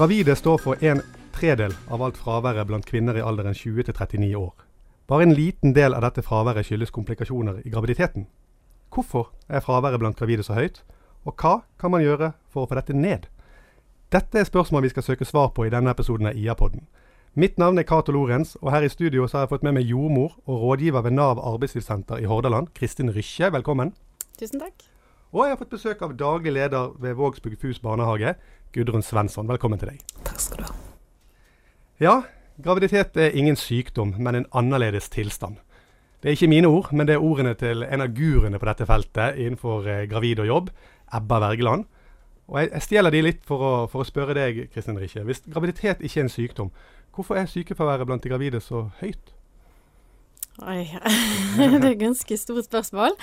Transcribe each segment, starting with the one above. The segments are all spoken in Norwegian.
Gravide står for en tredel av alt fraværet blant kvinner i alderen 20 til 39 år. Bare en liten del av dette fraværet skyldes komplikasjoner i graviditeten. Hvorfor er fraværet blant gravide så høyt, og hva kan man gjøre for å få dette ned? Dette er spørsmål vi skal søke svar på i denne episoden av IA-podden. Mitt navn er Cato Lorentz, og her i studio så har jeg fått med meg jordmor og rådgiver ved Nav arbeidslivssenter i Hordaland, Kristin Rykkje. Velkommen. Tusen takk. Og jeg har fått besøk av daglig leder ved Vågsbygd FUS barnehage, Gudrun Svensson. Velkommen til deg. Takk skal du ha. Ja, graviditet er ingen sykdom, men en annerledes tilstand. Det er ikke mine ord, men det er ordene til en av guruene på dette feltet innenfor eh, gravid og jobb, Ebba Wergeland. Og jeg, jeg stjeler de litt for å, for å spørre deg, Kristin Rikke. Hvis graviditet ikke er en sykdom, hvorfor er sykefraværet blant de gravide så høyt? Oi, det er et ganske stort spørsmål.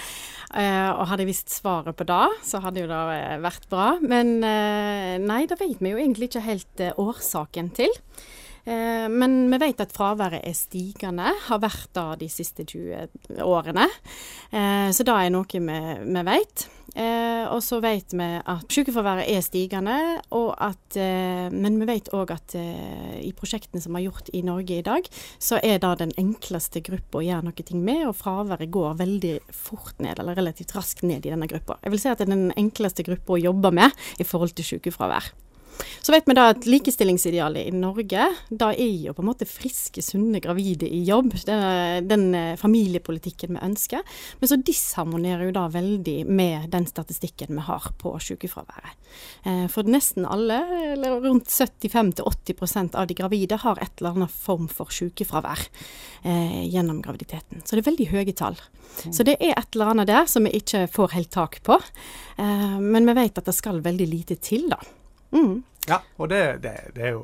Eh, og hadde jeg visst svaret på det, så hadde jo det eh, vært bra. Men eh, nei, det vet vi jo egentlig ikke helt eh, årsaken til. Eh, men vi vet at fraværet er stigende, har vært det de siste 20 årene. Eh, så det er noe vi vet. Eh, og så vet vi at sykefraværet er stigende, at, men vi vet òg at i prosjektene som er gjort i Norge i dag, så er det den enkleste gruppa å gjøre noe med, og fraværet går veldig fort ned, eller relativt raskt ned i denne gruppa. Jeg vil si at det er den enkleste gruppa å jobbe med i forhold til sykefravær. Så vet vi da at likestillingsidealet i Norge, da er jo på en måte friske, sunne gravide i jobb. Det er den eh, familiepolitikken vi ønsker. Men så disharmonerer jo da veldig med den statistikken vi har på sykefraværet. Eh, for nesten alle, eller rundt 75-80% av de gravide, har et eller annet form for sykefravær eh, gjennom graviditeten. Så det er veldig høye tall. Mm. Så det er et eller annet der som vi ikke får helt tak på. Men vi vet at det skal veldig lite til, da. Mm. Ja, og det, det, det er jo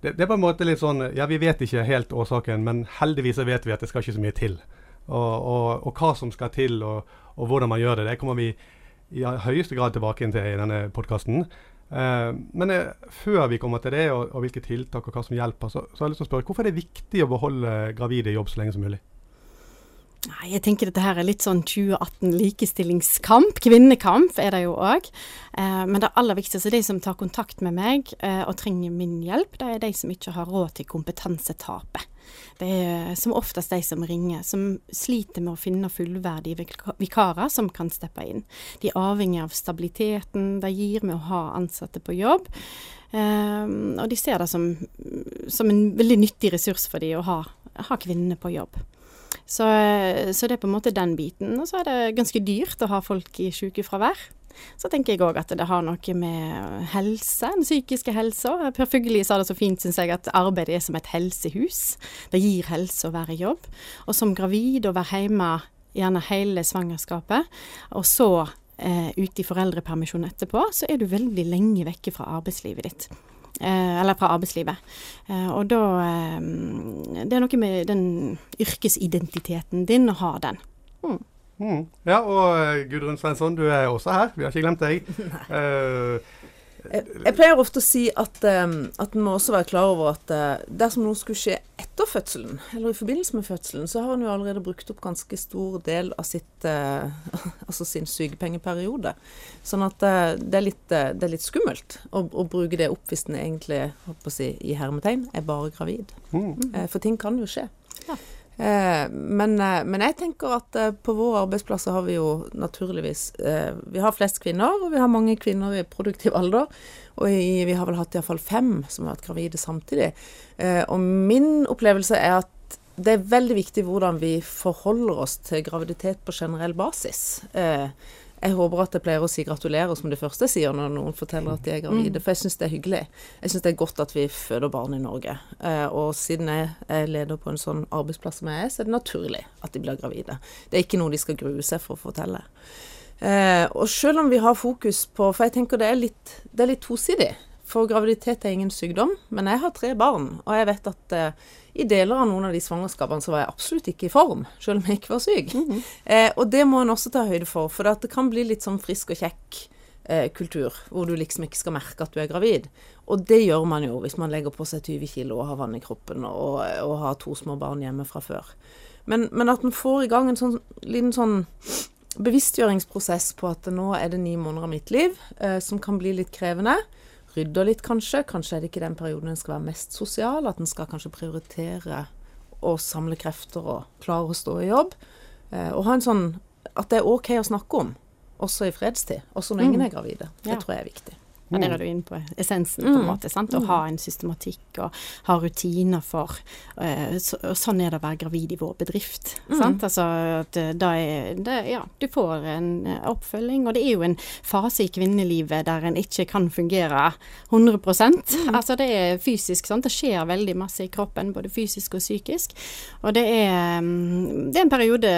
det, det, er på en måte litt sånn Ja, vi vet ikke helt årsaken, men heldigvis vet vi at det skal ikke så mye til. Og, og, og hva som skal til, og, og, hvordan man gjør det, det kommer vi i høyeste grad tilbake til i denne podkasten. Eh, men eh, før vi kommer til det, og, hvilke tiltak og hva som hjelper, så, så har jeg lyst til å spørre hvorfor er det viktig å beholde gravide i jobb så lenge som mulig? Nei, jeg tenker dette her er litt sånn 2018 likestillingskamp. Kvinnekamp er det jo òg. Eh, men det aller viktigste, de som tar kontakt med meg eh, og trenger min hjelp, det er de som ikke har råd til kompetansetapet. Det er som oftest de som ringer, som sliter med å finne fullverdige vikarer som kan steppe inn. De er avhengig av stabiliteten det gir med å ha ansatte på jobb. Eh, og de ser det som, som, en veldig nyttig ressurs for dem å ha, ha kvinnene på jobb. Så, så, det er på en måte den biten. Og så er det ganske dyrt å ha folk i sykefravær. Så tenker jeg òg at det har noe med helse, den psykiske helsa. Per Fugelli sa det så fint, syns jeg, at arbeid er som et helsehus. Det gir helse å være i jobb. Og som gravid å være hjemme gjerne hele svangerskapet, og så eh, ute i foreldrepermisjon etterpå, så er du veldig lenge vekke fra arbeidslivet ditt. Eh, eller fra arbeidslivet. Eh, og da eh, Det er noe med den yrkesidentiteten din å ha den. Mm. Mm. Ja, og Gudrun Svensson, du er også her. Vi har ikke glemt deg. Jeg, jeg, pleier ofte å si at, um, at en må også være klar over at uh, dersom noe skulle skje etter fødselen, eller i forbindelse med fødselen, så har han jo allerede brukt opp ganske stor del av sitt, eh, altså sin sykepengeperiode. Sånn at eh, det, er litt, uh, det, er litt, skummelt å, å, bruke det opp hvis en egentlig, håper å si, i hermetegn, er bare gravid. Mm. Eh, for ting kan jo skje. Ja. Eh, men, eh, men, jeg tenker at eh, på våre arbeidsplasser har vi jo naturligvis Vi har flest kvinner, og vi har mange kvinner i produktiv alder. Og vi har vel hatt iallfall fem som har vært gravide samtidig. Og min opplevelse er at det er veldig viktig hvordan vi forholder oss til graviditet på generell basis. Jeg håper at jeg pleier å si gratulerer som det første jeg sier når noen forteller at de er gravide, mm. for jeg syns det er hyggelig. Jeg syns det er godt at vi føder barn i Norge. Eh, og siden jeg er leder på en sånn arbeidsplass som jeg er, så er det naturlig at de blir gravide. Det er ikke noe de skal grue seg for å fortelle. Eh, og selv om vi har fokus på For jeg tenker det er litt, det er litt tosidig. For graviditet er ingen sykdom. Men jeg har tre barn, og jeg vet at eh, i deler av noen av de svangerskapene så var jeg absolutt ikke i form, selv om jeg ikke var syk. Mm -hmm. eh, og det må en også ta høyde for, for det kan bli litt sånn frisk og kjekk eh, kultur, hvor du liksom ikke skal merke at du er gravid. Og det gjør man jo hvis man legger på seg 20 kg og har vann i kroppen og, og har to små barn hjemme fra før. Men, men at en får i gang en sånn liten sånn bevisstgjøringsprosess på at nå er det ni måneder av mitt liv eh, som kan bli litt krevende. Rydder litt, kanskje. Kanskje er det ikke den perioden en skal være mest sosial. At en skal kanskje prioritere å samle krefter og klare å stå i jobb. Eh, og ha en sånn At det er OK å snakke om, også i fredstid. Også når ingen er gravide. Det Ja. tror jeg er viktig. Ja, der er du inne på essensen, på en Mm. måte. sant? Å ha en systematikk og ha rutiner for uh, så, Og sånn er det å være gravid i vår bedrift. Mm. sant? Altså at eh, da er det, Ja, du får en eh, oppfølging, og det er jo en fase i kvinnelivet der en ikke kan fungere 100 Mm. Altså det er fysisk, sant. Det skjer veldig masse i kroppen, både fysisk og psykisk. Og det er, mm, det er en periode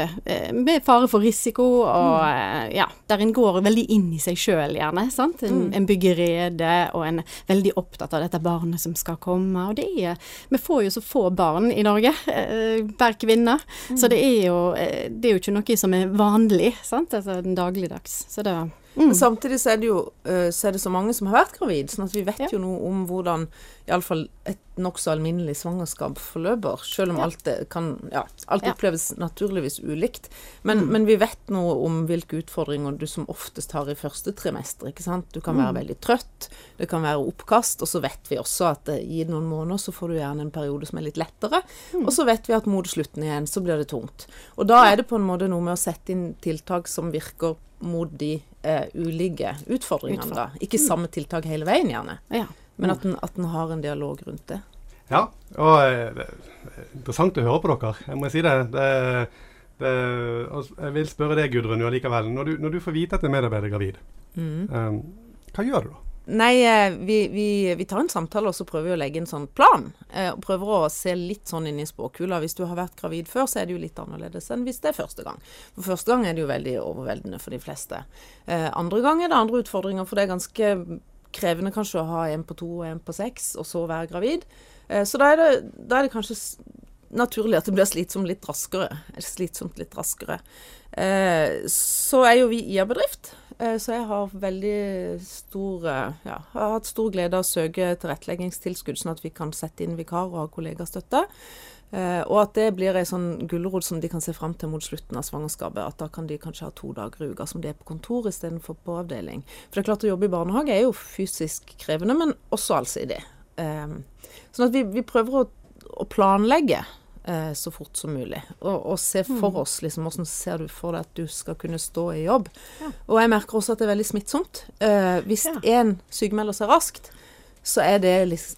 med fare for risiko, og Mm. ja, der en går veldig inn i seg sjøl, gjerne. sant? En, Mm. en bygger rede, og en er veldig opptatt av dette barnet som skal komme. Og det er Vi får jo så få barn i Norge eh, kvinne. kvinne, så det er jo eh, det er jo ikke noe som er vanlig, sant? Altså den dagligdags. Så det mm. Men samtidig så er det jo eh, så, er det så mange som har vært gravid, sånn at vi vet Ja. jo noe om hvordan iallfall et nokså alminnelig svangerskap forløper. Selv om Ja. alt, kan, ja, alt oppleves naturligvis ulikt. Men, Mm. men vi vet noe om hvilke utfordringer du som oftest har i første trimester. ikke sant? Du kan være Mm. veldig trøtt, det kan være oppkast, og så vet vi også at eh, i noen måneder så får du gjerne en periode som er litt lettere. Mm. Og så vet vi at mot slutten igjen så blir det tungt. Og da er det på en måte noe med å sette inn tiltak som virker mot de eh, ulike utfordringene. Utfordring. da. Ikke samme tiltak hele veien, gjerne, ja. men at en, at en har en dialog rundt det. Ja, og eh, det er interessant å høre på dere. Jeg må si det. det, det og jeg vil spørre deg, Gudrun, jo allikevel. Når du, når du får vite at en medarbeider er gravid, Mm. um, hva gjør du da? Nei, eh, vi, vi, vi tar en samtale og så prøver vi å legge en sånn plan. Eh, prøver å se litt sånn inn i spåkula. Hvis du har vært gravid før, så er det jo litt annerledes enn hvis det er første gang. For første gang er det jo veldig overveldende for de fleste. Eh, andre gang er det andre utfordringer, for det er ganske krevende kanskje å ha en på to og en på seks, og så være gravid. Eh, så da er, det, da er det kanskje naturlig at det blir slitsomt litt raskere. Slitsomt litt raskere. Eh, så er jo vi IA-bedrift, så jeg har veldig stor eh, ja, har hatt stor glede av å søke tilretteleggingstilskudd, sånn at vi kan sette inn vikar og ha kollegastøtte. Eh, og at det blir ei sånn gulrot som de kan se fram til mot slutten av svangerskapet. At da kan de kanskje ha to dager i uka som de er på kontor istedenfor på avdeling. For det er klart å jobbe i barnehage er jo fysisk krevende, men også allsidig. Eh, sånn at vi, vi prøver å, å planlegge eh, så fort som mulig. Og, og se for oss liksom, hvordan ser du for deg at du skal kunne stå i jobb. Ja. Og jeg merker også at det er veldig smittsomt. Eh, hvis Ja. sykemelder seg raskt, så er det liksom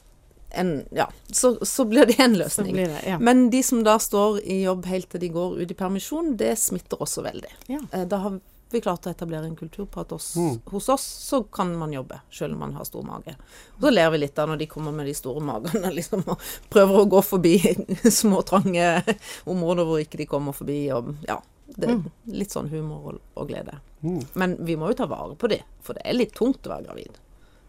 en Ja, så, så blir det en løsning. det, ja. Men de som da står i jobb helt til de går ut i permisjon, det smitter også veldig. Ja. Eh, Da har vi klart å etablere en kultur på at oss, Mm. hos oss så kan man jobbe, selv om man har stor mage. Og så ler vi litt da når de kommer med de store magene liksom, og prøver å gå forbi små, trange områder hvor ikke de kommer forbi. Og, ja, det Mm. litt sånn humor og, og glede. Mm, Men vi må jo ta vare på de, for det er litt tungt å være gravid, det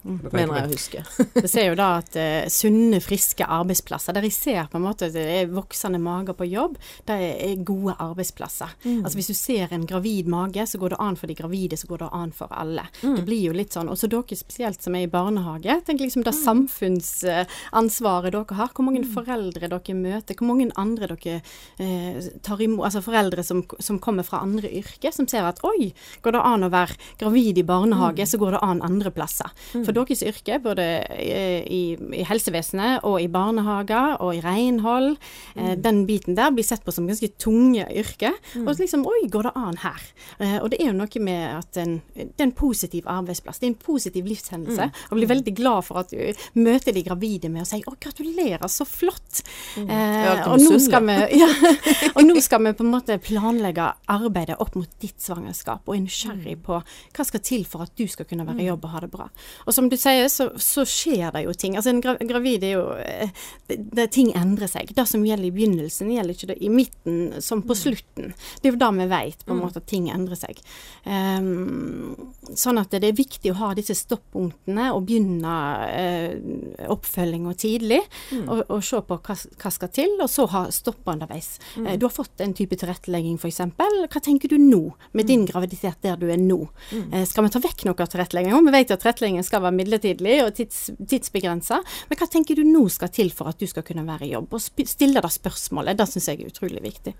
mener jeg å huske. Vi ser jo da at uh, sunne, friske arbeidsplasser, der jeg ser på en måte at det er voksende mager på jobb, det er, gode arbeidsplasser. Altså Hvis du ser en gravid mage, så går det an for de gravide, så går det an for alle. Det blir jo litt sånn, Også dere spesielt som er i barnehage. Tenk liksom det samfunnsansvaret dere har. Hvor mange foreldre dere møter, hvor mange andre dere eh, tar imot, altså foreldre som, som kommer fra andre yrker, som ser at oi, går det an å være gravid i barnehage, så går det an andre plasser. For deres yrke, både eh, i, i helsevesenet og i barnehager og i renhold, eh, den biten der blir sett på som ganske tunge yrker. Og liksom oi, går det an her? Eh, og det er jo noe med at en, det er en positiv arbeidsplass, det er en positiv livshendelse. Og blir veldig glad for at du møter de gravide med å si å, gratulerer, så flott. Eh, og, nå skal vi, ja, og nå skal vi på en måte planlegge arbeidet opp mot ditt svangerskap, og er nysgjerrig på hva skal til for at du skal kunne være i jobb og ha det bra. Og som du sier, så, så skjer det jo ting. Altså en gra gravid er jo eh, det, det, Ting endrer seg. Det som gjelder i begynnelsen, gjelder ikke det i midten som på slutten. Det er jo da vi vet på en måte at ting endrer seg. Um, sånn at det er viktig å ha disse stoppunktene og begynne uh, oppfølginga tidlig. Og, og se på hva, hva skal til, og så ha stoppa underveis. Eh, du har fått en type tilrettelegging f.eks. Hva tenker du nå, med din graviditet der du er nå? Eh, skal vi ta vekk noe av tilretteleggingen? Vi vet at tilretteleggingen skal være midlertidig og tids, tidsbegrensa. Men hva tenker du nå skal til for at du skal kunne være i jobb? Og stille det spørsmålet. Det syns jeg er utrolig viktig.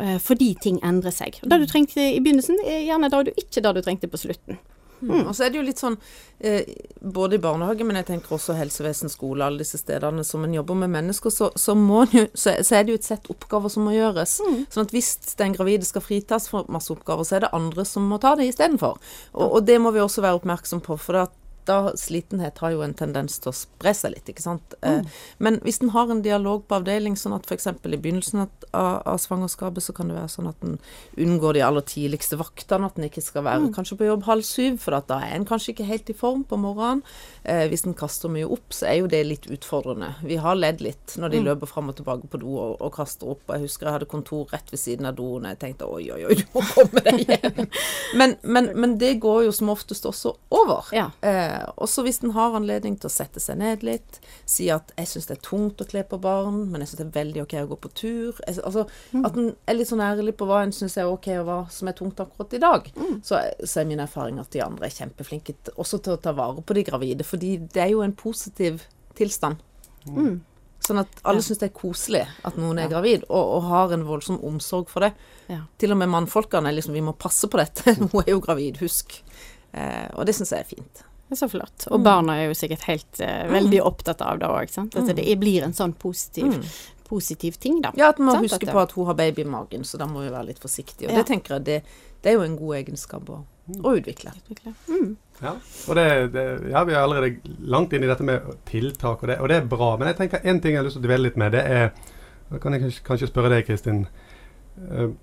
Eh, fordi ting endrer seg. Og Det du trengte i begynnelsen, er gjerne det du ikke det du trengte på slutten. Mm. Og så er det jo litt sånn eh, både i barnehage, men jeg tenker også helsevesen, skole, alle disse stedene som en jobber med mennesker, så, så, jo, så, så er det jo et sett oppgaver som må gjøres. Mm. Sånn at hvis den gravide skal fritas for masse oppgaver, så er det andre som må ta det istedenfor. Og, og det må vi også være oppmerksom på. for at da slitenhet har jo en tendens til å spre seg litt, ikke sant. Eh, mm. Men hvis en har en dialog på avdeling, sånn at f.eks. i begynnelsen av, av, svangerskapet, så kan det være sånn at en unngår de aller tidligste vaktene, at en ikke skal være mm. kanskje på jobb halv syv, for da er en kanskje ikke helt i form på morgenen. Eh, hvis en kaster mye opp, så er jo det litt utfordrende. Vi har ledd litt når de mm. løper fram og tilbake på do og, og, kaster opp. Jeg husker jeg hadde kontor rett ved siden av doen, og jeg tenkte oi, oi, oi, du må komme deg hjem. men, men, men, det går jo som oftest også over. Ja. Eh, Eh, også hvis en har anledning til å sette seg ned litt, si at 'jeg syns det er tungt å kle på barn, men jeg syns det er veldig ok å gå på tur'. Altså, mm. At en er litt sånn ærlig på hva en syns er ok, og hva som er tungt akkurat i dag. Mm. Så, så, er min erfaring at de andre er kjempeflinke også til å ta vare på de gravide, fordi det er jo en positiv tilstand. Mm. Sånn at alle ja. syns det er koselig at noen er ja. gravid, og, og, har en voldsom omsorg for det. Ja. Til og med mannfolkene er liksom Vi må passe på dette. Hun er jo gravid, husk. Eh, og det syns jeg er fint. Det er så flott. Og mm. barna er jo sikkert helt uh, veldig opptatt av det òg. At mm. det blir en sånn positiv, mm. positiv ting, da. Ja, at man må huske på at hun har baby i magen, så da må vi være litt forsiktige. Og ja. det tenker jeg det, det, er jo en god egenskap å, å utvikle. Mm. Ja, og det, det, ja, vi er allerede langt inn i dette med tiltak, og det, og det er bra. Men jeg tenker én ting jeg har lyst til å dvele litt med. Det er Da kan jeg kanskje spørre deg, Kristin. Uh,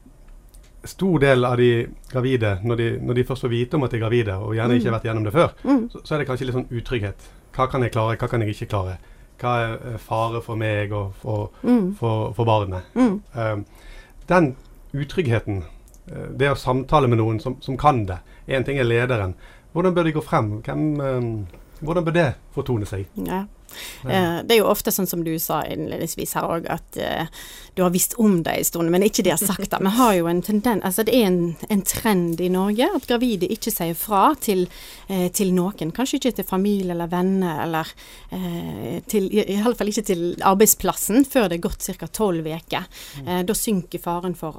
stor del av de gravide, når de, når de, først får vite om at de er gravide, og gjerne ikke har vært gjennom det før, mm. så, så, er det kanskje litt sånn utrygghet. Hva kan jeg klare, hva kan jeg ikke klare? Hva er fare for meg og for, mm. for, for barnet? Mm. Um, den utryggheten, uh, det å samtale med noen som, som kan det Én ting er lederen. Hvordan bør de gå frem? Hvem, um, hvordan bør det fortone seg? Ja. Uh, det er jo ofte sånn som du sa innledningsvis her òg, at uh, du har visst om det en stund, men ikke de har sagt det. Vi har jo en tendens, altså det er en, en, trend i Norge at gravide ikke sier fra til, uh, til noen. Kanskje ikke til familie eller venner, eller til, fall ikke til arbeidsplassen før det er gått ca. tolv uker. Mm. da synker faren for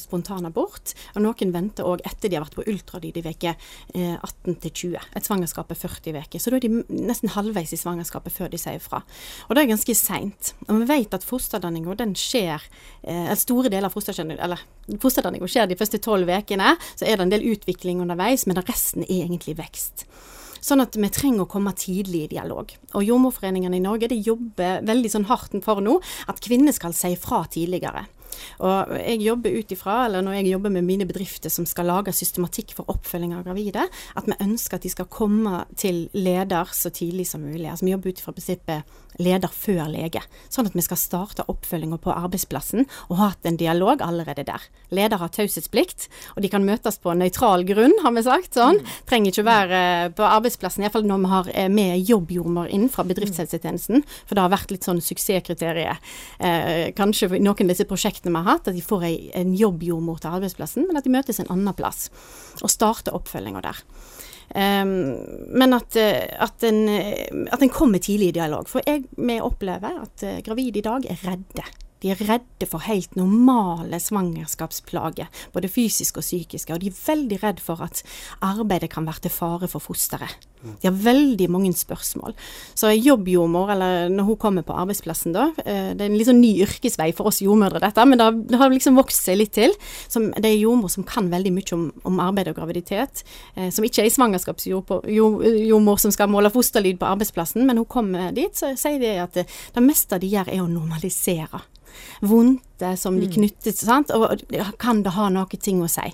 spontanabort. Og noen venter òg etter de har vært på ultralyd i uke 18 til 20. Et svangerskap er 40 uker. Så da er de nesten halvveis i svangerskapet før før de sier fra. Og det er ganske seint. Vi vet at fosterdanninga skjer eh, Store deler av fosterdanninga skjer de første tolv ukene. Så er det en del utvikling underveis, men resten er egentlig vekst. Sånn at vi trenger å komme tidlig i dialog. Og Jordmorforeningene i Norge de jobber veldig sånn hardt for nå at kvinner skal si fra tidligere. Og jeg jobber ut ifra, eller når jeg jobber med mine bedrifter som skal lage systematikk for oppfølging av gravide, at vi ønsker at de skal komme til leder så tidlig som mulig. Altså vi jobber ut ifra prinsippet leder før lege. Sånn at vi skal starte oppfølginga på arbeidsplassen og ha hatt en dialog allerede der. Leder har taushetsplikt, og de kan møtes på nøytral grunn, har vi sagt. Sånn. Mm. Trenger ikke være på arbeidsplassen, iallfall når vi har eh, med jobbjordmor inn fra bedriftshelsetjenesten, for det har vært litt sånn suksesskriteriet. Eh, kanskje noen av disse prosjektene vi har hatt, at de får ei, en jobbjordmor til arbeidsplassen, men at de møtes en annen plass. Og starter oppfølginga der. Um, men at, eh, at, en, at en kommer tidlig i dialog. For jeg, vi opplever at uh, gravide i dag er redde. De er redde for helt normale svangerskapsplager, både fysiske og psykiske. Og de er veldig redd for at arbeidet kan være til fare for fosteret. De har veldig mange spørsmål. Så jobbjordmor, eller når hun kommer på arbeidsplassen da, eh, det er en litt sånn ny yrkesvei for oss jordmødre dette, men det har, liksom vokst seg litt til. Som, det er jordmor som kan veldig mye om, om arbeid og graviditet. Eh, som ikke er svangerskapsjordmor som skal måle fosterlyd på arbeidsplassen, men hun kommer dit, så sier de at det, det meste de gjør er å normalisere vondte som de mm. knyttet sant? Og kan det ha noe ting å si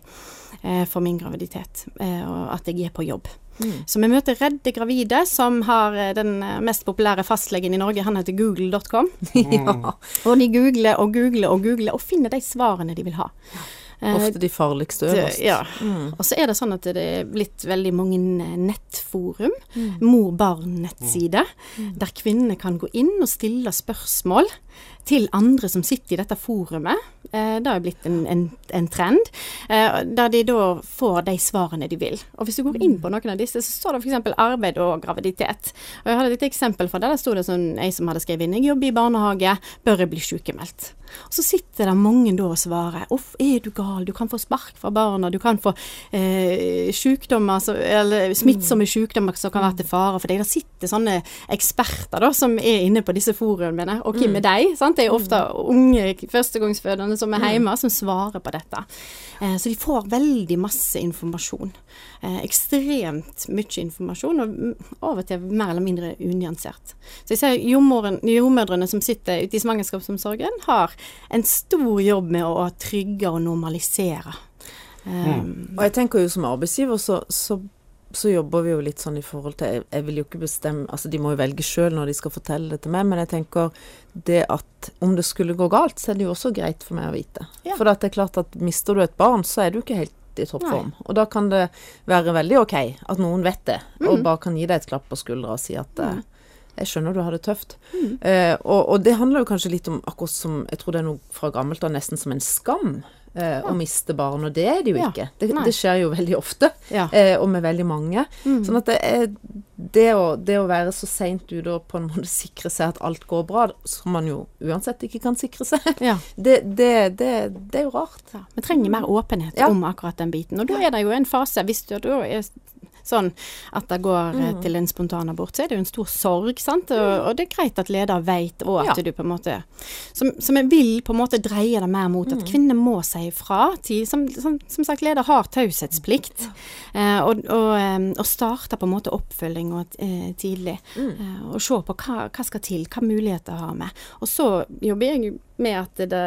eh, for min graviditet, eh, og at jeg er på jobb. Mm. Så vi møter redde gravide som har eh, den eh, mest populære fastlegen i Norge, han heter google.com. ja. Og de googler og googler og googler og finner de svarene de vil ha. Eh, Ofte de farligste øverst. Ja. Mm. Og så er det sånn at det er blitt veldig mange nettforum, mm. mor-barn-nettsider, mm. der kvinner kan gå inn og stille spørsmål til andre som sitter i dette forumet. Eh, det har blitt en, en, en trend. Eh, der de da får de svarene de vil. Og hvis du går inn på noen av disse, så står det f.eks. arbeid og graviditet. Og jeg hadde et eksempel fra det. Der sto det sånn ei som hadde skrevet inn jeg jobber i barnehage, bør jeg bli sykemeldt? Og så sitter det mange da og svarer uff, er du gal, du kan få spark fra barna, du kan få eh, sykdommer, eller smittsomme mm. sykdommer som kan være til fare for deg. Det sitter sånne eksperter da, som er inne på disse forumene. Og hvem er mm. de? Sant? Det er ofte unge førstegangsfødende som er mm. hjemme, som svarer på dette. Eh, så de får veldig masse informasjon. Eh, ekstremt mye informasjon, og av og til mer eller mindre unyansert. Så jeg ser jordmødrene som sitter ute i svangerskapsomsorgen, har en stor jobb med å trygge og normalisere. Mm. Um, og jeg tenker jo som arbeidsgiver så, så så jobber vi jo litt sånn i forhold til Jeg, jeg vil jo ikke bestemme Altså, de må jo velge sjøl når de skal fortelle det til meg, men jeg tenker det at om det skulle gå galt, så er det jo også greit for meg å vite. Ja. For det er klart at mister du et barn, så er du ikke helt i toppform. Og da kan det være veldig OK at noen vet det, mm. og bare kan gi deg et klapp på skuldra og si at mm. Jeg skjønner du har det tøft. Mm. Eh, og, og, det handler jo kanskje litt om akkurat som Jeg tror det er noe fra gammelt av, nesten som en skam eh, å miste barn, og det er det jo ja. ikke. Det, det, skjer jo veldig ofte, ja. eh, og med veldig mange. Mm. Sånn at det, er, det, å, det å være så seint ute og på en måte sikre seg at alt går bra, som man jo uansett ikke kan sikre seg, ja. det, er jo rart. Vi trenger mer åpenhet om akkurat den biten. Og da er det jo en fase, hvis du da er sånn at det går eh, mm. til en spontanabort, så er det jo en stor sorg, sant. Og, og det er greit at leder vet òg at ja. du på en måte Så vi vil på en måte dreie det mer mot at mm. kvinner må si ifra. Som, som, som, sagt, leder har taushetsplikt. Ja. og, og, eh, og, starte på en måte oppfølginga eh, tidlig. Mm. Eh, og se på hva, hva skal til, hva muligheter har vi. Og så jobber jeg med at det,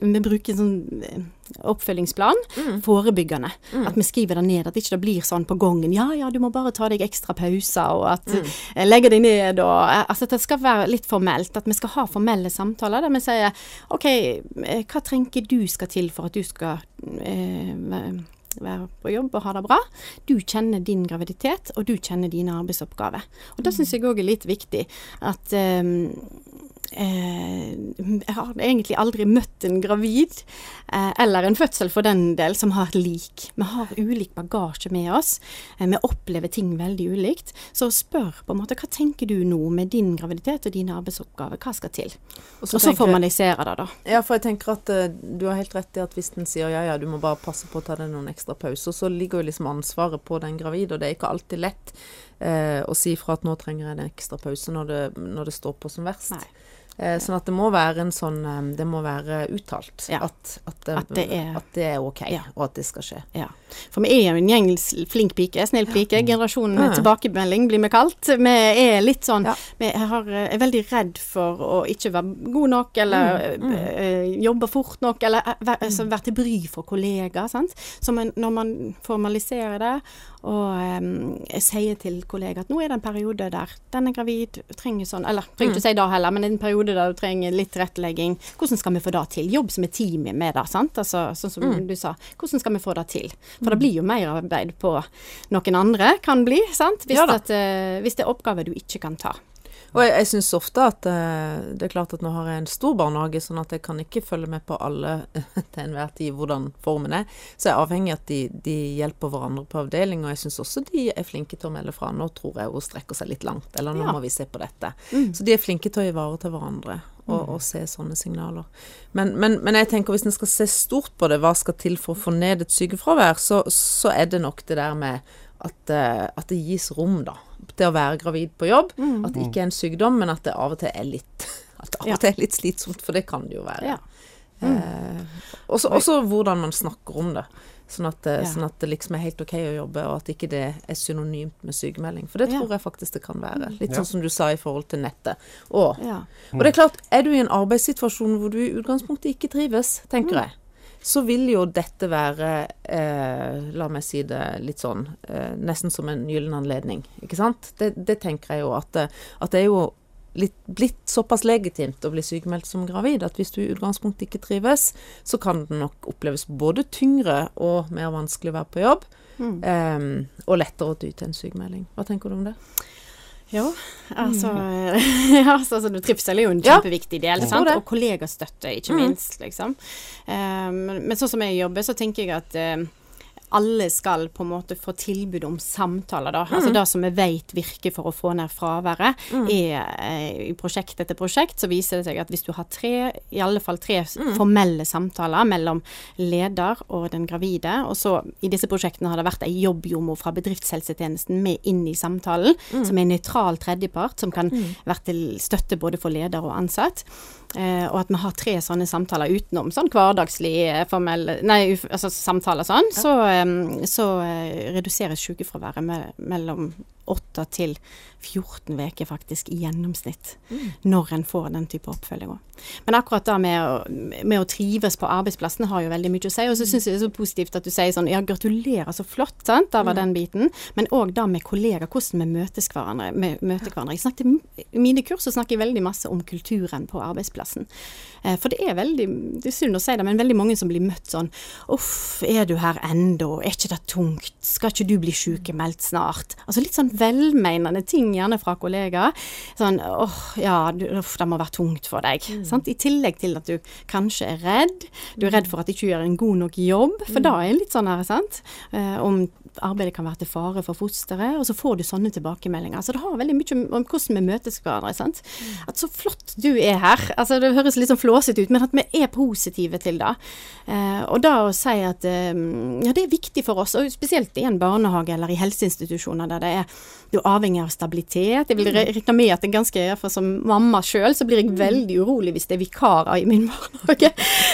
vi bruker en sånn eh, oppfølgingsplan, mm. forebyggende. Mm. At vi skriver det ned, at det ikke blir sånn på gangen. Ja, ja, du må bare ta deg ekstra pauser, og at mm. Eh, legge deg ned og eh, Altså at det skal være litt formelt. At vi skal ha formelle samtaler der vi sier OK, hva trenger du skal til for at du skal eh, være på jobb og ha det bra. Du kjenner din graviditet, og du kjenner dine arbeidsoppgaver. Og da mm. syns jeg òg er litt viktig at um, Jeg har egentlig aldri møtt en gravid, eh, eller en fødsel for den del, som har lik. Vi har ulik bagasje med oss. Eh, vi opplever ting veldig ulikt. Så spør på en måte hva tenker du nå med din graviditet og dine arbeidsoppgaver, hva skal til? Og så, så formalisere det, da. Ja, for jeg tenker at du har helt rett i at hvis den sier ja ja, du må bare passe på å ta deg noen ekstra pauser, så ligger jo liksom ansvaret på den gravide, og det er ikke alltid lett eh, å si fra at nå trenger jeg en ekstra pause når det, når det står på som verst. Nei. Eh, sånn at det må være en sånn eh, Det må være uttalt ja. at, at, at, det er, at, det er, ok, ja. og at det skal skje. Ja. For vi er jo en gjeng flink pike, snill pike. Generasjonen med tilbakemelding blir vi kalt. Vi er litt sånn Vi har, er veldig redd for å ikke være god nok, eller mm. Mm. jobbe fort nok, eller være, altså, være til bry for kollegaer. Sant? Så man, når man formaliserer det og jeg sier til kollegaer at nå er det en periode der den er gravid, trenger sånn Eller trenger ikke mm. si da heller, men en periode der du trenger litt tilrettelegging. Hvordan skal vi få det til? Jobb som er teamet med det, sant. Altså, sånn som mm. du sa. Hvordan skal vi få det til? For det mm. blir jo mer arbeid på noen andre, kan bli, sant. Hvis, ja, at, uh, hvis det er oppgaver du ikke kan ta. Og jeg, jeg syns ofte at uh, det er klart at nå har jeg en stor barnehage, sånn at jeg kan ikke følge med på alle til enhver tid hvordan formen er. Så jeg er avhengig av at de, de hjelper hverandre på avdeling, og jeg syns også de er flinke til å melde fra. Nå tror jeg hun strekker seg litt langt, eller nå ja. må vi se på dette. Mm. Så de er flinke til å ivareta hverandre. Og, mm. og, se sånne signaler. Men, men, men jeg tenker hvis en skal se stort på det, hva skal til for å få ned et sykefravær, så, så er det nok det der med at, uh, at det gis rom, da til å være gravid på jobb. Mm. At det ikke er en sykdom, men at det av og til er litt At av og til er litt slitsomt, for det kan det jo være. Ja. Mm. Eh, også, hvordan man snakker om det. Sånn at, ja. sånn at, det liksom er helt OK å jobbe, og at ikke det er synonymt med sykemelding. For det tror jeg faktisk det kan være. Litt sånn som du sa i forhold til nettet. Og, og det er klart, er du i en arbeidssituasjon hvor du i utgangspunktet ikke trives, tenker mm. jeg, så vil jo dette være, eh, la meg si det litt sånn, eh, nesten som en gyllen anledning. Ikke sant? Det, det tenker jeg jo at, at, det er jo litt, blitt såpass legitimt å bli sykemeldt som gravid at hvis du i utgangspunktet ikke trives, så kan det nok oppleves både tyngre og mer vanskelig å være på jobb, mm. eh, og lettere å ty til en sykemelding. Hva tenker du om det? Jo, altså, ja, altså, altså Trivsel er jo en kjempeviktig del, sant? og kollegastøtte, ikke minst. liksom. Um, men sånn som jeg jobber, så tenker jeg at um, alle skal på en måte få tilbud om samtaler, da. Mm. Altså det som vi vet virker for å få ned fraværet, mm. er eh, i prosjekt etter prosjekt så viser det seg at hvis du har tre, i alle fall tre mm. formelle samtaler mellom leder og den gravide, og så i disse prosjektene har det vært ei jobbjordmor fra bedriftshelsetjenesten med inn i samtalen, mm. som er en nøytral tredjepart, som kan mm. være til støtte både for leder og ansatt. Eh, og at vi har tre sånne samtaler utenom sånn hverdagslig eh, formell Nei, altså samtaler sånn, ja. så, um, så uh, reduseres sykefraværet med, mellom 8 til 14 uker faktisk i gjennomsnitt, mm. når en får den type oppfølging Men akkurat det med med å, trives på arbeidsplassen har jo veldig mye å si. Og så syns jeg det er så positivt at du sier sånn ja, gratulerer, så flott, sant, der var mm. den biten. Men òg det med kollegaer, hvordan vi møtes hverandre, møter hverandre. Jeg snakket, I mine kurs så snakker jeg veldig masse om kulturen på arbeidsplassen. Eh, for det er veldig, det er synd å si det, men veldig mange som blir møtt sånn uff, er du her ennå, er ikke det tungt, skal ikke du bli sykemeldt snart? Altså litt sånn velmenende ting gjerne fra kollegaer. Sånn åh, ja, du, uff, det må være tungt for deg. Mm. I tillegg til at du kanskje er redd. Du er redd for at du ikke gjør en god nok jobb, for mm. da er litt sånn her, sant. Uh, om arbeidet kan være til fare for fosteret, og så får du sånne tilbakemeldinger. Så det har veldig mye om hvordan vi møtes hverandre. sant? Mm. At så flott du er her. Altså Det høres litt sånn flåsete ut, men at vi er positive til det. Eh, og da å si at eh, ja, det er viktig for oss, og spesielt i en barnehage eller i helseinstitusjoner der det er du er avhengig av stabilitet. Jeg vil mm. regne med at det er ganske, iallfall som mamma sjøl, så blir jeg mm. veldig urolig hvis det er vikarer i min barnehage.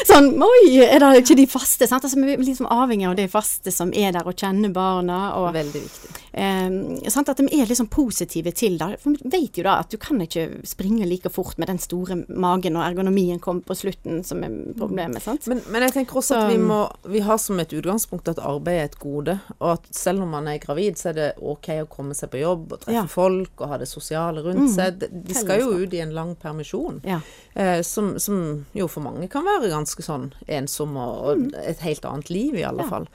Sånn oi, er det ikke de faste? Sant? Altså, vi er liksom avhengig av de faste som er der og kjenner barna. Og, veldig viktig. Eh, sant? At de er liksom positive til det. For vi vet jo da at du kan ikke springe like fort med den store magen og ergonomien kommer på slutten, som er problemet. sant? Men, men jeg tenker også så, at vi må vi har som et utgangspunkt at arbeid er et gode, og at selv om man er gravid, så er det OK å komme seg på jobb jobb og treffe ja. folk og ha det sosiale rundt mm. seg. De skal jo ut i en lang permisjon, ja. eh, som, som, jo for mange kan være ganske sånn ensom og, og mm. et helt annet liv, i alle ja. fall.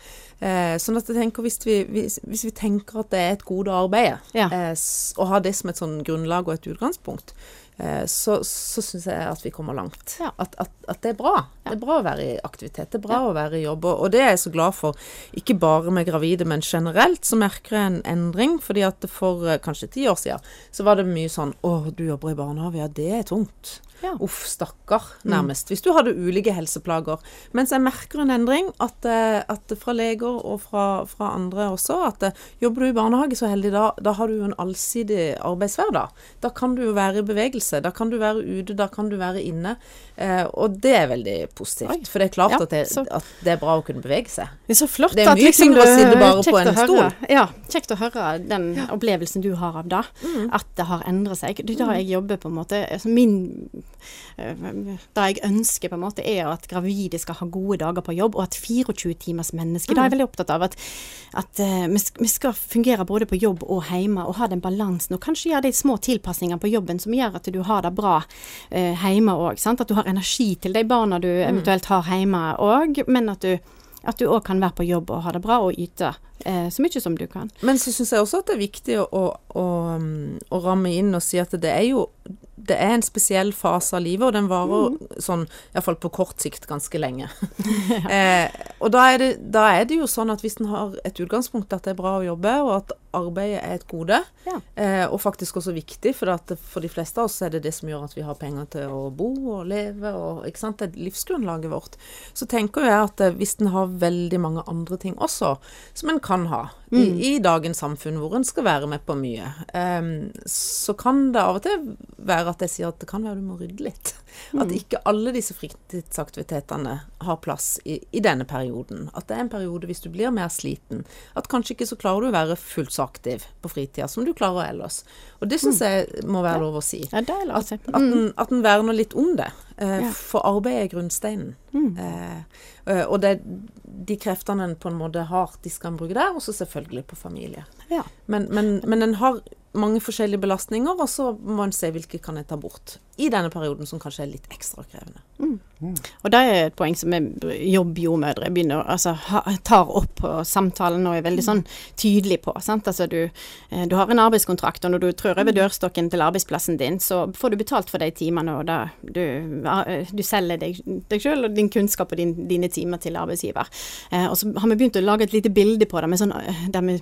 Eh, sånn at jeg tenker hvis vi, hvis, hvis vi, tenker at det er et gode å arbeide, eh, og har det som et sånn grunnlag og et utgangspunkt, Eh, så, så syns jeg at vi kommer langt. Ja. At, at, at, det er bra. Ja. Det er bra å være i aktivitet. Det er bra ja. å være i jobb. Og, det er jeg så glad for. Ikke bare med gravide, men generelt så merker jeg en endring. fordi at for eh, kanskje ti år siden så var det mye sånn Å, du jobber i barnehage. Ja, det er tungt. Ja. Uff, stakkar, nærmest. Mm. Hvis du hadde ulike helseplager. Mens jeg merker en endring, at, eh, at fra leger og fra, fra, andre også, at eh, jobber du i barnehage så heldig, da, da har du jo en allsidig arbeidshverdag. Da kan du jo være i bevegelse. Da kan du være ute, da kan du være inne. Eh, og det er veldig positivt. Oi. For det er klart ja, at, det, at, det, er bra å kunne bevege seg. Det er så flott det er mye liksom, tyngre å sitte bare på en stol. Ja, kjekt å høre den ja. opplevelsen du har av det. Mm. At det har endret seg. Det er da mm. jeg jobber på en måte altså Min det jeg ønsker, på en måte, er at gravide skal ha gode dager på jobb, og at 24 timers menneske. Mm. Da er jeg veldig opptatt av at, at uh, vi skal fungere både på jobb og hjemme, og ha den balansen. Og kanskje gjøre de små tilpasningene på jobben som gjør at du har det bra uh, hjemme òg. At du har energi til de barna du mm. eventuelt har hjemme òg, men at du òg kan være på jobb og ha det bra og yte eh, så mye som du kan. Men så syns jeg også at det er viktig å, å, å, ramme inn og si at det er jo det er en spesiell fase av livet, og den varer mm. sånn, iallfall på kort sikt, ganske lenge. eh, og da er, det, da er, det, jo sånn at hvis en har et utgangspunkt at det er bra å jobbe, og at arbeidet er et gode, ja. eh, og faktisk også viktig, for at for de fleste av oss er det det som gjør at vi har penger til å bo og leve, og ikke sant, det er livsgrunnlaget vårt, så tenker jeg at eh, hvis en har veldig mange andre ting også, som en kan ha, mm. i, i, dagens samfunn hvor en skal være med på mye, Um, så kan det av og til være at jeg sier at det kan være du må rydde litt. Mm. At ikke alle disse fritidsaktivitetene har plass i, i, denne perioden. At det er en periode hvis du blir mer sliten. At kanskje ikke så klarer du å være fullt så aktiv på fritida som du klarer ellers. Og det syns mm. jeg må være lov å si. Ja, det lov å si. At, mm. at en verner litt om det. Eh, for arbeid er grunnsteinen. Mm. Eh, eh, og det, de kreftene en på en måte har, de skal en bruke der, og så selvfølgelig på familie. Ja. Men, men, men en har mange forskjellige belastninger, og så må en se hvilke kan jeg ta bort i denne perioden, som kanskje er litt ekstra krevende. Mm. Mm. Og det er et poeng som jobbjordmødre begynner, altså, ha, tar opp på samtalen og er veldig sånn tydelig på. Sant? Altså, du, eh, du, har en arbeidskontrakt, og når du trør over dørstokken til arbeidsplassen din, så får du betalt for de timene, og da, du, du selger deg, deg selv og din kunnskap og din, dine timer til arbeidsgiver. Eh, og så har vi begynt å lage et lite bilde på det, sånn, eh, der vi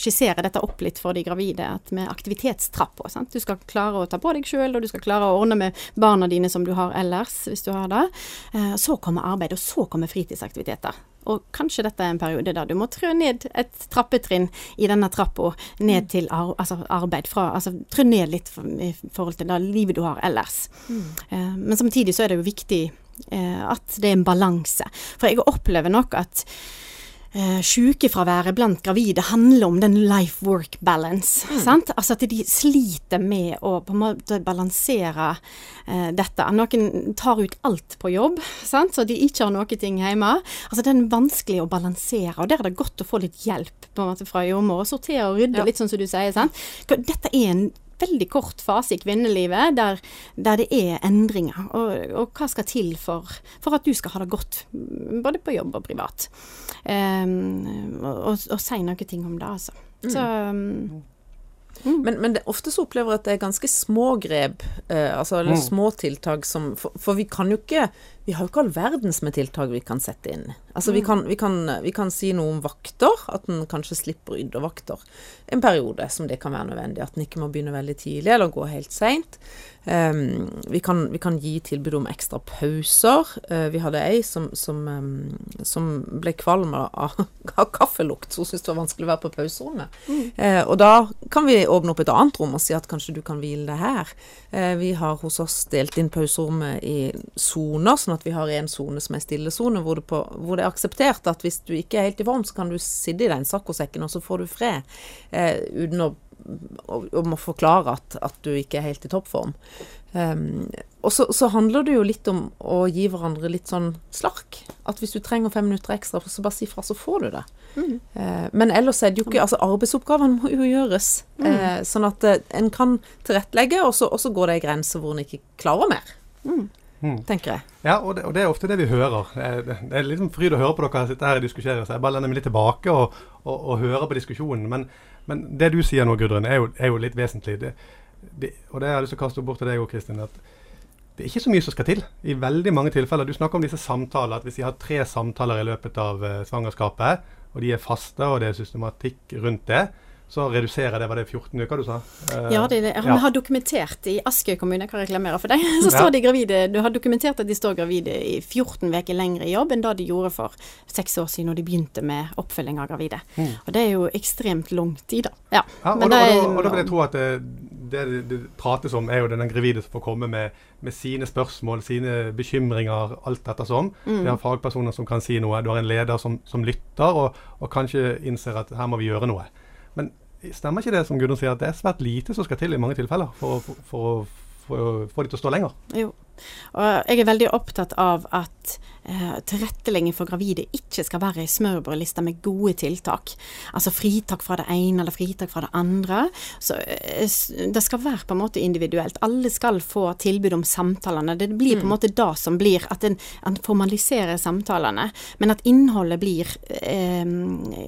skisserer dette opp litt for de gravide, at med aktivitetstrappa. Du skal klare å ta på deg sjøl, og du skal klare å ordne med barna dine som du har ellers, hvis du har det. Eh, så kommer arbeid, og så kommer fritidsaktiviteter. Og kanskje dette er en periode der du må trø ned et trappetrinn i denne trappa ned mm. til ar altså arbeid. Fra, altså trø ned litt i forhold til det livet du har ellers. Mm. Uh, men samtidig så er det jo viktig uh, at det er en balanse. For jeg opplever nok at eh, sykefraværet blant gravide handler om den life-work balance. Mm. Altså at de sliter med å på en måte balansere eh, dette. Noen tar ut alt på jobb, sant? så de ikke har noe ting hjemme. Altså Det er vanskelig å balansere, og der er det godt å få litt hjelp på en måte fra jordmor. Sortere og rydde, ja. litt sånn som du sier. Sant? Dette er en veldig kort fase i kvinnelivet der, der det er endringer. Og, og, hva skal til for, for, at du skal ha det godt, både på jobb og privat. Um, og, og, si noen ting om det, altså. Mm. Så um, Mm. Men, men det, ofte så opplever jeg at det er ganske små grep, eh, altså, eller mm. små tiltak som for, for, vi kan jo ikke Vi har jo ikke all verdens med tiltak vi kan sette inn. Altså mm. vi, kan, vi, kan, vi, kan, si noe om vakter, at en kanskje slipper yttervakter en periode som det kan være nødvendig. At en ikke må begynne veldig tidlig eller gå helt seint. Um, vi, kan, vi, kan, gi tilbud om ekstra pauser. Uh, vi hadde ei som, som, um, som ble kvalm av, av kaffelukt, så hun syntes det var vanskelig å være på pauserommet. Mm. Uh, og da kan vi åpne opp et annet rom og si at kanskje du kan hvile deg her. Uh, vi har hos oss delt inn pauserommet i soner, sånn at vi har en sone som er stillesone, hvor, det hvor det er akseptert at hvis du ikke er helt i form, så kan du sitte i den saccosekken, og så får du fred. uten å å, å, må forklare at, at, du ikke er helt i toppform. Um, og så, så, handler det jo litt om å gi hverandre litt sånn slark. At hvis du trenger fem minutter ekstra, så bare si fra, så får du det. Mm. Uh, men ellers er det jo ikke Altså, arbeidsoppgavene må jo gjøres. Mm. Uh, sånn at uh, en kan tilrettelegge, og så går det ei grense hvor en ikke klarer mer. Mm. Mm. tenker jeg. Ja, og det, og det, er ofte det vi hører. Det, det er liksom fryd å høre på dere sitte her og diskutere, så jeg bare lener meg litt tilbake og, og, og hører på diskusjonen. Men, men, det du sier nå, Gudrun, er jo, er jo litt vesentlig. og det har jeg lyst til å kaste bort til deg òg, Kristin. at det er ikke så mye som skal til i veldig mange tilfeller. Du snakker om disse samtaler, at hvis de har tre samtaler i løpet av uh, svangerskapet, og de er faste og det er systematikk rundt det, så reduserer det var det 14 uker du sa? Eh, ja, det, det. vi ja. har dokumentert i Askøy kommune, jeg kan reklamere for deg, så står ja. de gravide Du har dokumentert at de står gravide i 14 uker lenger i jobb enn da de gjorde for seks år siden når de begynte med oppfølging av gravide. Mm. Og det er jo ekstremt lang tid, da. Ja, ja og, da, og, og, da, vil jeg tro at det, det, det prates om, er jo den gravide som får komme med, med sine spørsmål, sine bekymringer, alt dette sånn. Mm. Vi har fagpersoner som kan si noe. Du har en leder som, som lytter, og, og kanskje innser at her må vi gjøre noe. Men stemmer ikke det som Gudrun sier, at det er svært lite som skal til i mange tilfeller for, for, for, for å få de til å stå lenger? Jo, og jeg er veldig opptatt av at tilrettelegging for gravide ikke skal være ei smørbrødliste med gode tiltak. Altså fritak fra det ene eller fritak fra det andre. Så eh, Det skal være på en måte individuelt. Alle skal få tilbud om samtalene. Det blir på en mm. måte det som blir at en, formaliserer samtalene, men at innholdet blir eh,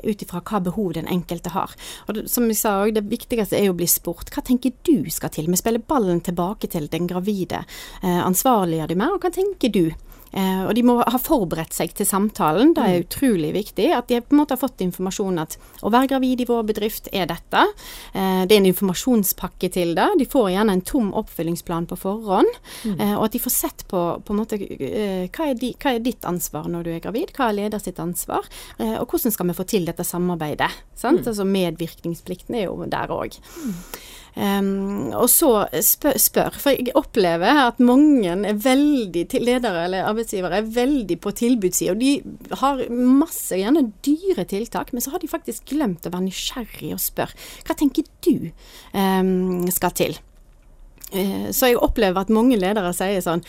ut ifra hva behov den enkelte har. Og som vi sa det viktigste er jo å bli spurt. Hva tenker du skal til? Vi spiller ballen tilbake til den gravide. Eh, ansvarliggjør de mer, og hva tenker du? Eh, og de må ha forberedt seg til samtalen, det er mm. utrolig viktig. At de på en måte har fått informasjon at å være gravid i vår bedrift er dette. Eh, det er en informasjonspakke til det. De får gjerne en tom oppfølgingsplan på forhånd. Mm. Eh, og at de får sett på, på en måte hva er, di, hva, er ditt ansvar når du er gravid, hva er leder sitt ansvar, eh, og hvordan skal vi få til dette samarbeidet. Mm. Altså Medvirkningsplikten er jo der òg. Um, og så spør, spør, for jeg opplever at mange er veldig, ledere eller arbeidsgivere er veldig på tilbudssida. De har masse, gjerne dyre tiltak, men så har de faktisk glemt å være nysgjerrig og spørre hva tenker du um, skal til. Eh, så jeg opplever at mange ledere sier sånn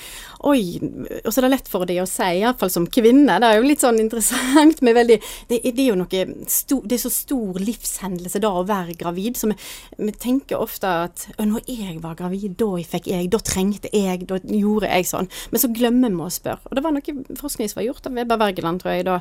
Oi, og så er det lett for de å si, iallfall som kvinne. Det er jo litt sånn interessant med veldig Det, det er jo noe stor, Det er så stor livshendelse da å være gravid, så vi, vi tenker ofte at når jeg var gravid, da fikk jeg, da trengte jeg, da gjorde jeg sånn. Men så glemmer vi å spørre. Og det var noe forskning som var gjort av Weber Wergeland, tror jeg, da,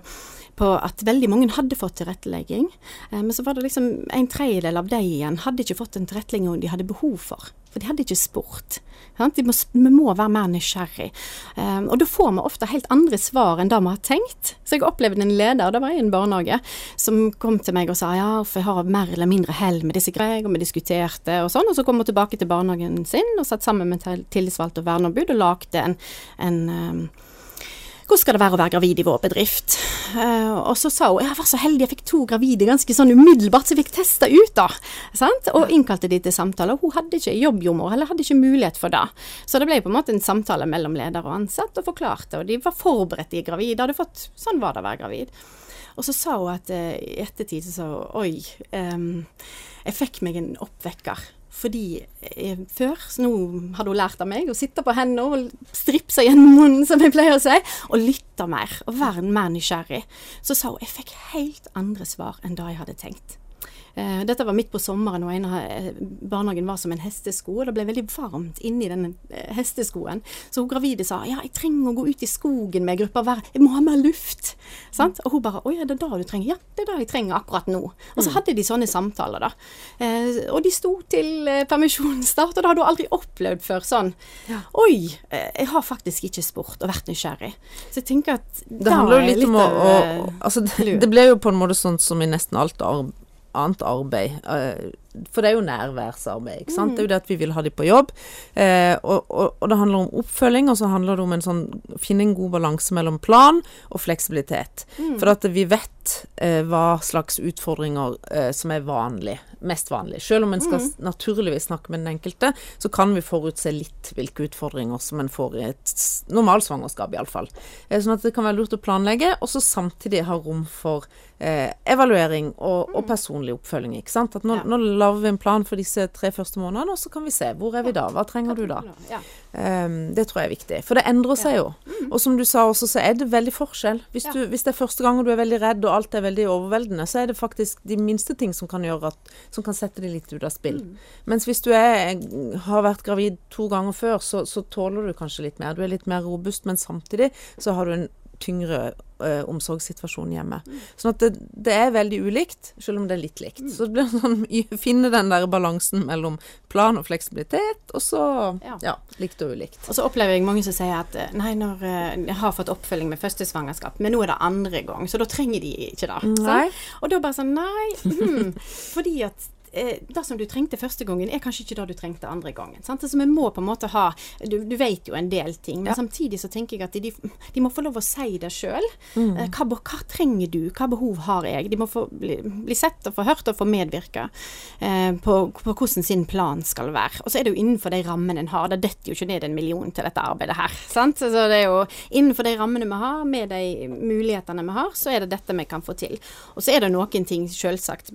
på at veldig mange hadde fått tilrettelegging. Eh, men så var det liksom en tredjedel av de igjen hadde ikke fått den tilretteleggingen de hadde behov for. For de hadde ikke spurt. Vi må, vi må være mer nysgjerrig. Um, og da får vi ofte helt andre svar enn det vi har tenkt. Så jeg opplevde en leder, det var i en barnehage, som kom til meg og sa ja, for jeg har mer eller mindre hell med disse greiene, og vi diskuterte og sånn. Og så kom hun tilbake til barnehagen sin og satt sammen med tillitsvalgte og verneombud og lagde en, en um, hvordan skal det være å være gravid i vår bedrift? Uh, og så sa hun jeg var så heldig, jeg fikk to gravide ganske sånn umiddelbart, så jeg fikk testa ut, da. Sant? Og innkalte de til samtale. Og hun hadde ikke jobbjordmor, eller hadde ikke mulighet for det. Så det ble på en måte en samtale mellom leder og ansatt, og forklarte. Og de var forberedt, de gravide. Hadde fått Sånn var det å være gravid. Og så sa hun at uh, i ettertid så sa hun oi, um, jeg fikk meg en oppvekker. Fordi eh, før, så nå hadde hun lært av meg, å sitte på hendene og stripse gjennom munnen, som jeg pleier å si, og lytte mer, og være mer nysgjerrig. Så sa hun jeg fikk helt andre svar enn det jeg hadde tenkt. Uh, dette var midt på sommeren, og en av uh, barnehagen var som en hestesko. Og det ble veldig varmt inni den uh, hesteskoen. Så hun gravide sa ja, jeg trenger å gå ut i skogen med gruppa hver, jeg må ha mer luft. Mm. Og hun bare å ja, det er det du trenger. Ja, det er det jeg trenger akkurat nå. Og så mm. hadde de sånne samtaler, da. og de sto til permisjonsstart, og det hadde hun aldri opplevd før. Sånn ja. oi, jeg har faktisk ikke spurt og vært nysgjerrig. Så jeg tenker at det handler jo litt om å, å Altså, det, det ble jo på en måte sånn som i nesten alt arbeid annet arbeid. For det er jo nærværsarbeid. ikke sant? Mm. Det er jo det at vi vil ha de på jobb. Eh, og, og, og, det handler om oppfølging, og så handler det om en sånn finne en god balanse mellom plan og fleksibilitet. Mm. For at vi vet eh, hva slags utfordringer eh, som er vanlig, mest vanlig. Selv om en skal mm. naturligvis snakke med den enkelte, så kan vi forutse litt hvilke utfordringer som en får i et normalsvangerskap, iallfall. Eh, sånn at det kan være lurt å planlegge, og så samtidig ha rom for eh, evaluering og, og, mm. personlig oppfølging. ikke sant? At nå, ja. nå lager vi en plan for disse tre første månedene, og så kan vi se. Hvor er vi da? Hva trenger du da? Um, det tror jeg er viktig. For det endrer seg jo. Mm. Og som du sa også, så er det veldig forskjell. Hvis, du, hvis det er første gang du er veldig redd og alt er veldig overveldende, så er det faktisk de minste ting som kan gjøre at, som kan sette deg litt ut av spill. Mm. Mens hvis du er, har vært gravid to ganger før, så, så tåler du kanskje litt mer. Du er litt mer robust, men samtidig så har du en tyngre uh, omsorgssituasjon hjemme. Mm. Sånn at det, det, er veldig ulikt, selv om det er litt likt. Mm. Så det blir sånn finne den der balansen mellom plan og fleksibilitet, og så ja, ja likt og ulikt. Og så opplever jeg mange som sier at eh, nei, når uh, jeg har fått oppfølging med første svangerskap, men nå er det andre gang, så da trenger de ikke det. Sånn? Og da bare sånn nei, mm, fordi at eh, det som du trengte første gangen, er kanskje ikke det du trengte andre gangen. Sant? Altså, vi må på en måte ha Du, du vet jo en del ting, men ja. samtidig så tenker jeg at de, de, må få lov å si det sjøl. Mm. Eh, hva, hva, trenger du? Hva behov har jeg? De må få bli, bli sett og få hørt og få medvirke eh, på, på, hvordan sin plan skal være. Og så er det jo innenfor de rammene en har. Det detter jo ikke ned en million til dette arbeidet her. Sant? Så det er jo innenfor de rammene vi har, med de mulighetene vi har, så er det dette vi kan få til. Og så er det noen ting, selvsagt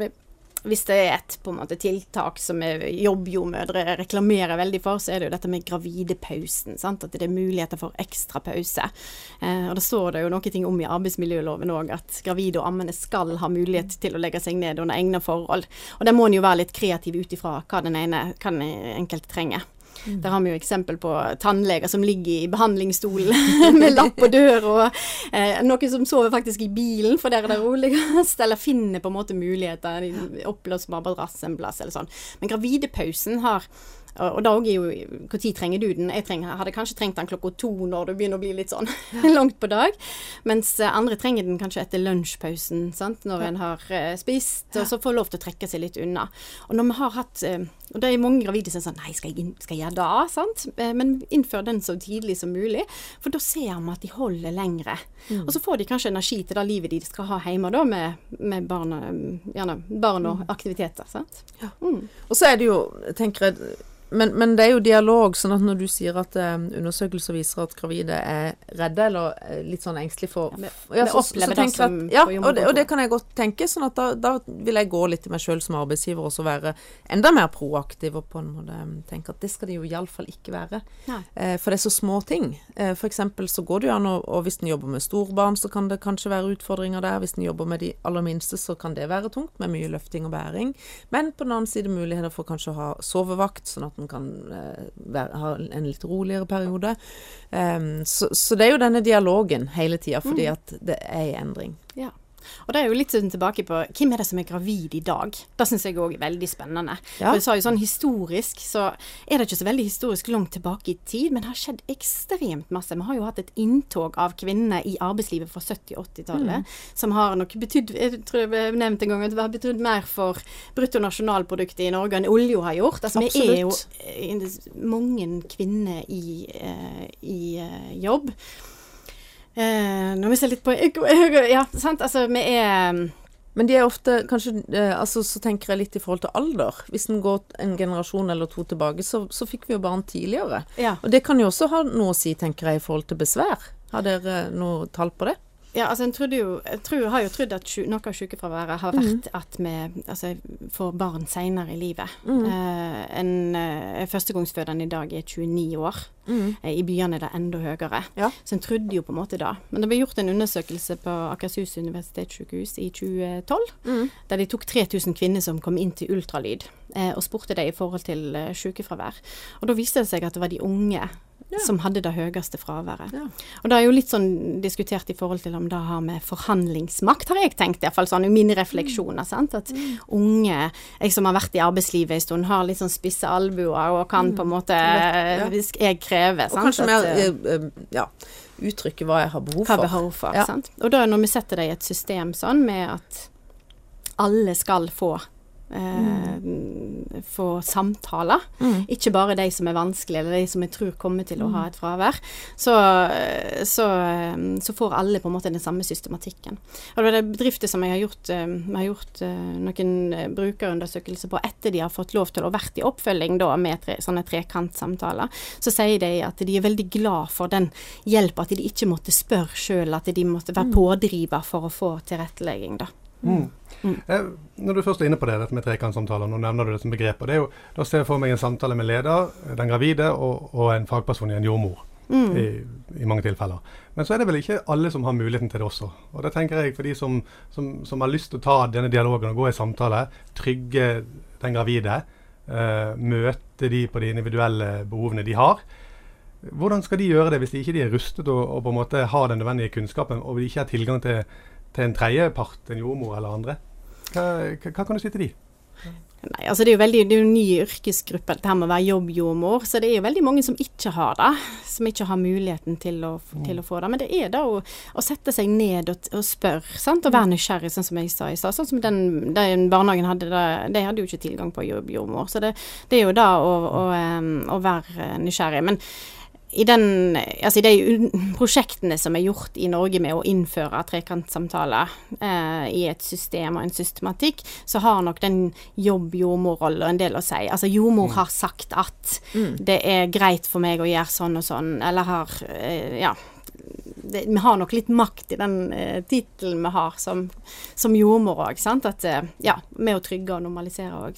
hvis det er et måte, tiltak som jobbjordmødre reklamerer veldig for, så er det jo dette med gravidepausen. Sant? At det er muligheter for ekstra pause. Eh, og Da står det jo noe om i arbeidsmiljøloven òg at gravide og ammende skal ha mulighet til å legge seg ned under egne forhold. Og der må en jo være litt kreativ ut ifra hva den ene hva den enkelte trenger. Der har vi jo eksempel på tannleger som ligger i behandlingsstolen med lapp på dør, og eh, noen som sover faktisk i bilen, for der er det roligst, eller finner på en måte muligheter, oppblåsbar madrass en plass eller sånn. Men gravidepausen har og da er jo Når trenger du den? Jeg trenger, hadde kanskje trengt den klokka to når det begynner å bli litt sånn langt på dag. Mens eh, andre trenger den kanskje etter lunsjpausen, sant? når en har uh, spist, og så får lov til å trekke seg litt unna. Og når vi har hatt uh, Og det er mange gravide som sier sånn Nei, skal jeg, skal jeg gjøre det? Sant? Men innfør den så tidlig som mulig, for da ser vi at de holder lengre. Mm. Og så får de kanskje energi til det livet de skal ha hjemme da, med, med barn, gjerne barn og mm. aktiviteter. Sant? Ja. Mm. Og så er det jo, tenker jeg men, men, det er jo dialog. sånn at når du sier at um, undersøkelser viser at gravide er redde eller uh, litt sånn engstelige for ja, ja, så, så, så tenker at, ja, og det, og det, kan jeg godt tenke. sånn at da, da vil jeg gå litt i meg sjøl som arbeidsgiver og så være enda mer proaktiv og på en måte tenke at det skal det jo iallfall ikke være. Eh, for det er så små ting. Eh, eksempel så går det jo an å og Hvis en jobber med storbarn, så kan det kanskje være utfordringer der. Hvis en jobber med de aller minste, så kan det være tungt med mye løfting og bæring. Men på den annen side muligheter for kanskje å ha sovevakt, sånn at en kan eh, være, ha en litt roligere periode. Um, så, så, det er jo denne dialogen hele tida, fordi mm. at det er i endring. Ja. Og det er jo litt sånn tilbake på hvem er det som er gravid i dag? Det syns jeg òg er veldig spennende. Ja. For du sa jo sånn historisk, så er det ikke så veldig historisk langt tilbake i tid, men det har skjedd ekstremt masse. Vi har jo hatt et inntog av kvinner i arbeidslivet fra 70- 80-tallet mm. som har nok betydd Jeg tror jeg nevnte en gang at det har betydd mer for bruttonasjonalproduktet i Norge enn olja har gjort. Altså Absolutt. vi er jo eh, mange kvinner i, uh, i uh, jobb. Eh, nå mister jeg litt på Ja, sant. Altså, vi er mm, men de er ofte kanskje eh, altså Så tenker jeg litt i forhold til alder. Hvis en går en generasjon eller to tilbake, så, så fikk vi jo barn tidligere. Ja. Og det kan jo også ha noe å si, tenker jeg, i forhold til besvær. Har dere noe tall på det? Ja, altså en trodde jo, jeg tror, har jo trodd at noe av sykefraværet har vært mm. at vi altså, får barn senere i livet. Mm. Uh, en uh, førstegangsfødende i dag er 29 år. Mm. Uh, I byene er det enda høyere. Ja. Så en trodde jo på en måte da. Men det ble gjort en undersøkelse på Akershus universitetssykehus i 2012, mm. der de tok 3000 kvinner som kom inn til ultralyd, og spurte dem i forhold til sykefravær. Og da viste det seg at det var de unge ja. som hadde det høyeste fraværet. Ja. Og det er jo litt sånn diskutert i forhold til om det har med forhandlingsmakt, har jeg tenkt, iallfall sånn mine refleksjoner. sant? At mm. unge, jeg som har vært i arbeidslivet en stund, har litt sånn spisse albuer og kan mm. på en måte ja. Jeg krever, sant. Og kanskje mer eh, eh, ja, uttrykke hva jeg har behov for. Hva behov for, sant. Og da når vi setter det i et system sånn med at alle skal få eh, få samtaler. Mm. Ikke bare de som er vanskelige, eller de som jeg tror kommer til å ha mm. et fravær. Så, så, så, får alle på en måte den samme systematikken. Og det er bedrifter som jeg har gjort, eh, jeg har gjort eh, noen brukerundersøkelser på etter de har fått lov til å vært i oppfølging da, med tre, sånne trekantsamtaler. Så sier de at de er veldig glad for den hjelpa, at de ikke måtte spørre sjøl, at de måtte være mm. pådriver for å få tilrettelegging. da. Mm. Mm. Eh, når du først er inne på det, dette med trekantsamtaler, nå nevner du det som begrep. og det er jo, Da ser jeg for meg en samtale med leder, den gravide, og, og en fagperson i en jordmor. Mm. I, I, mange tilfeller. Men så er det vel ikke alle som har muligheten til det også. Og det tenker jeg for de som, som, som har lyst til å ta denne dialogen og gå i samtale, trygge den gravide, eh, møte de på de individuelle behovene de har. Hvordan skal de gjøre det hvis de ikke er rustet og, og på en måte har den nødvendige kunnskapen, og de ikke har tilgang til til en tredjepart, en jordmor eller andre. Hva, hva, kan du si til de? Nei, altså Det er jo veldig, det er jo en ny yrkesgruppe, dette her med å være jobbjordmor. Så det er jo veldig mange som ikke har det. Som ikke har muligheten til å, til å få det. Men det er da å, å sette seg ned og, og spørre, sant. Og være nysgjerrig, sånn som jeg sa i stad. Sånn som den, den, barnehagen hadde, det, de hadde jo ikke tilgang på jobbjordmor. Så det, det, er jo da å, å, å være nysgjerrig. Men i, den, altså i de prosjektene som er gjort i Norge med å innføre trekantsamtaler eh, i et system og en systematikk, så har nok den jobb-jordmor-rollen en del å si. Altså jordmor mm. har sagt at mm. det er greit for meg å gjøre sånn og sånn, eller har eh, Ja. Det, vi har nok litt makt i den eh, tittelen vi har som, som jordmor òg, At eh, ja, med å trygge og normalisere òg,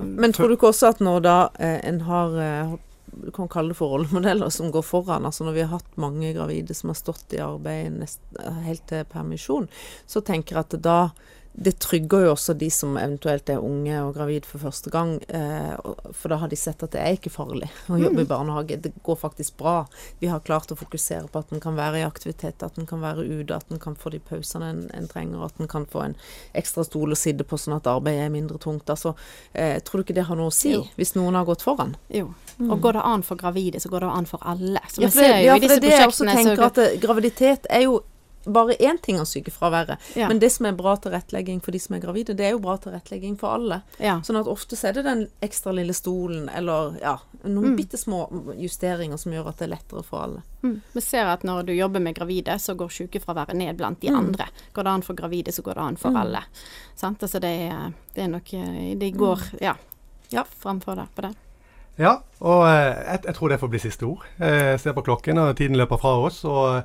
Men tror du ikke også at når da eh, en har eh, du kan kalle det for rollemodeller som går foran. altså Når vi har hatt mange gravide som har stått i arbeid nest, helt til permisjon, så tenker jeg at da det trygger jo også de som eventuelt er unge og gravid for første gang. Eh, for da har de sett at det er ikke farlig å jobbe i mm. barnehage. Det går faktisk bra. Vi har klart å fokusere på at en kan være i aktivitet, at en kan være ute, at en kan få de pausene en, en trenger, at en kan få en ekstra stol å sitte på sånn at arbeidet er mindre tungt. Altså, eh, tror du ikke det har noe å si, jo. hvis noen har gått foran? Jo. Mm. Og går det an for gravide, så går det an for alle. Så ja, for det, ja, for det er det jeg også tenker, at eh, graviditet er jo bare én ting av sykefraværet. Ja. Men det som er bra tilrettelegging for de som er gravide, det er jo bra tilrettelegging for alle. Ja. Sånn at ofte så er det den ekstra lille stolen eller ja, noen mm. bitte små justeringer som gjør at det er lettere for alle. Mm. Vi ser at når du jobber med gravide, så går sykefraværet ned blant de mm. andre. Går det an for gravide, så går det an for mm. alle. Sant? Altså det, det, er nok De Det går mm. ja, ja framfor det på det. Ja, og eh, jeg, jeg, tror det får bli siste ord. Jeg ser på klokken, og tiden løper fra oss. og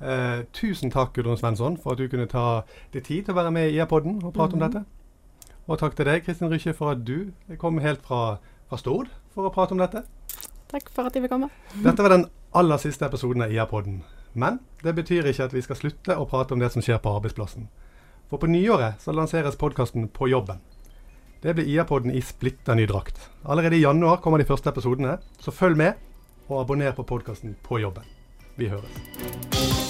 eh, Tusen takk Gudrun Svensson, for at du kunne ta deg tid til å være med i IA-podden og prate mm -hmm. om dette. Og takk til deg Kristin Rykkje, for at du kom helt fra, fra Stord for å prate om dette. Takk for at jeg vil komme. Dette var den aller siste episoden av IA-podden. Men det betyr ikke at vi skal slutte å prate om det som skjer på arbeidsplassen. For på nyåret så lanseres podkasten På jobben. Det blir IA-podden i splitter ny drakt. Allerede i januar kommer de første episodene, så følg med, og abonner på podkasten På jobben. Vi høres.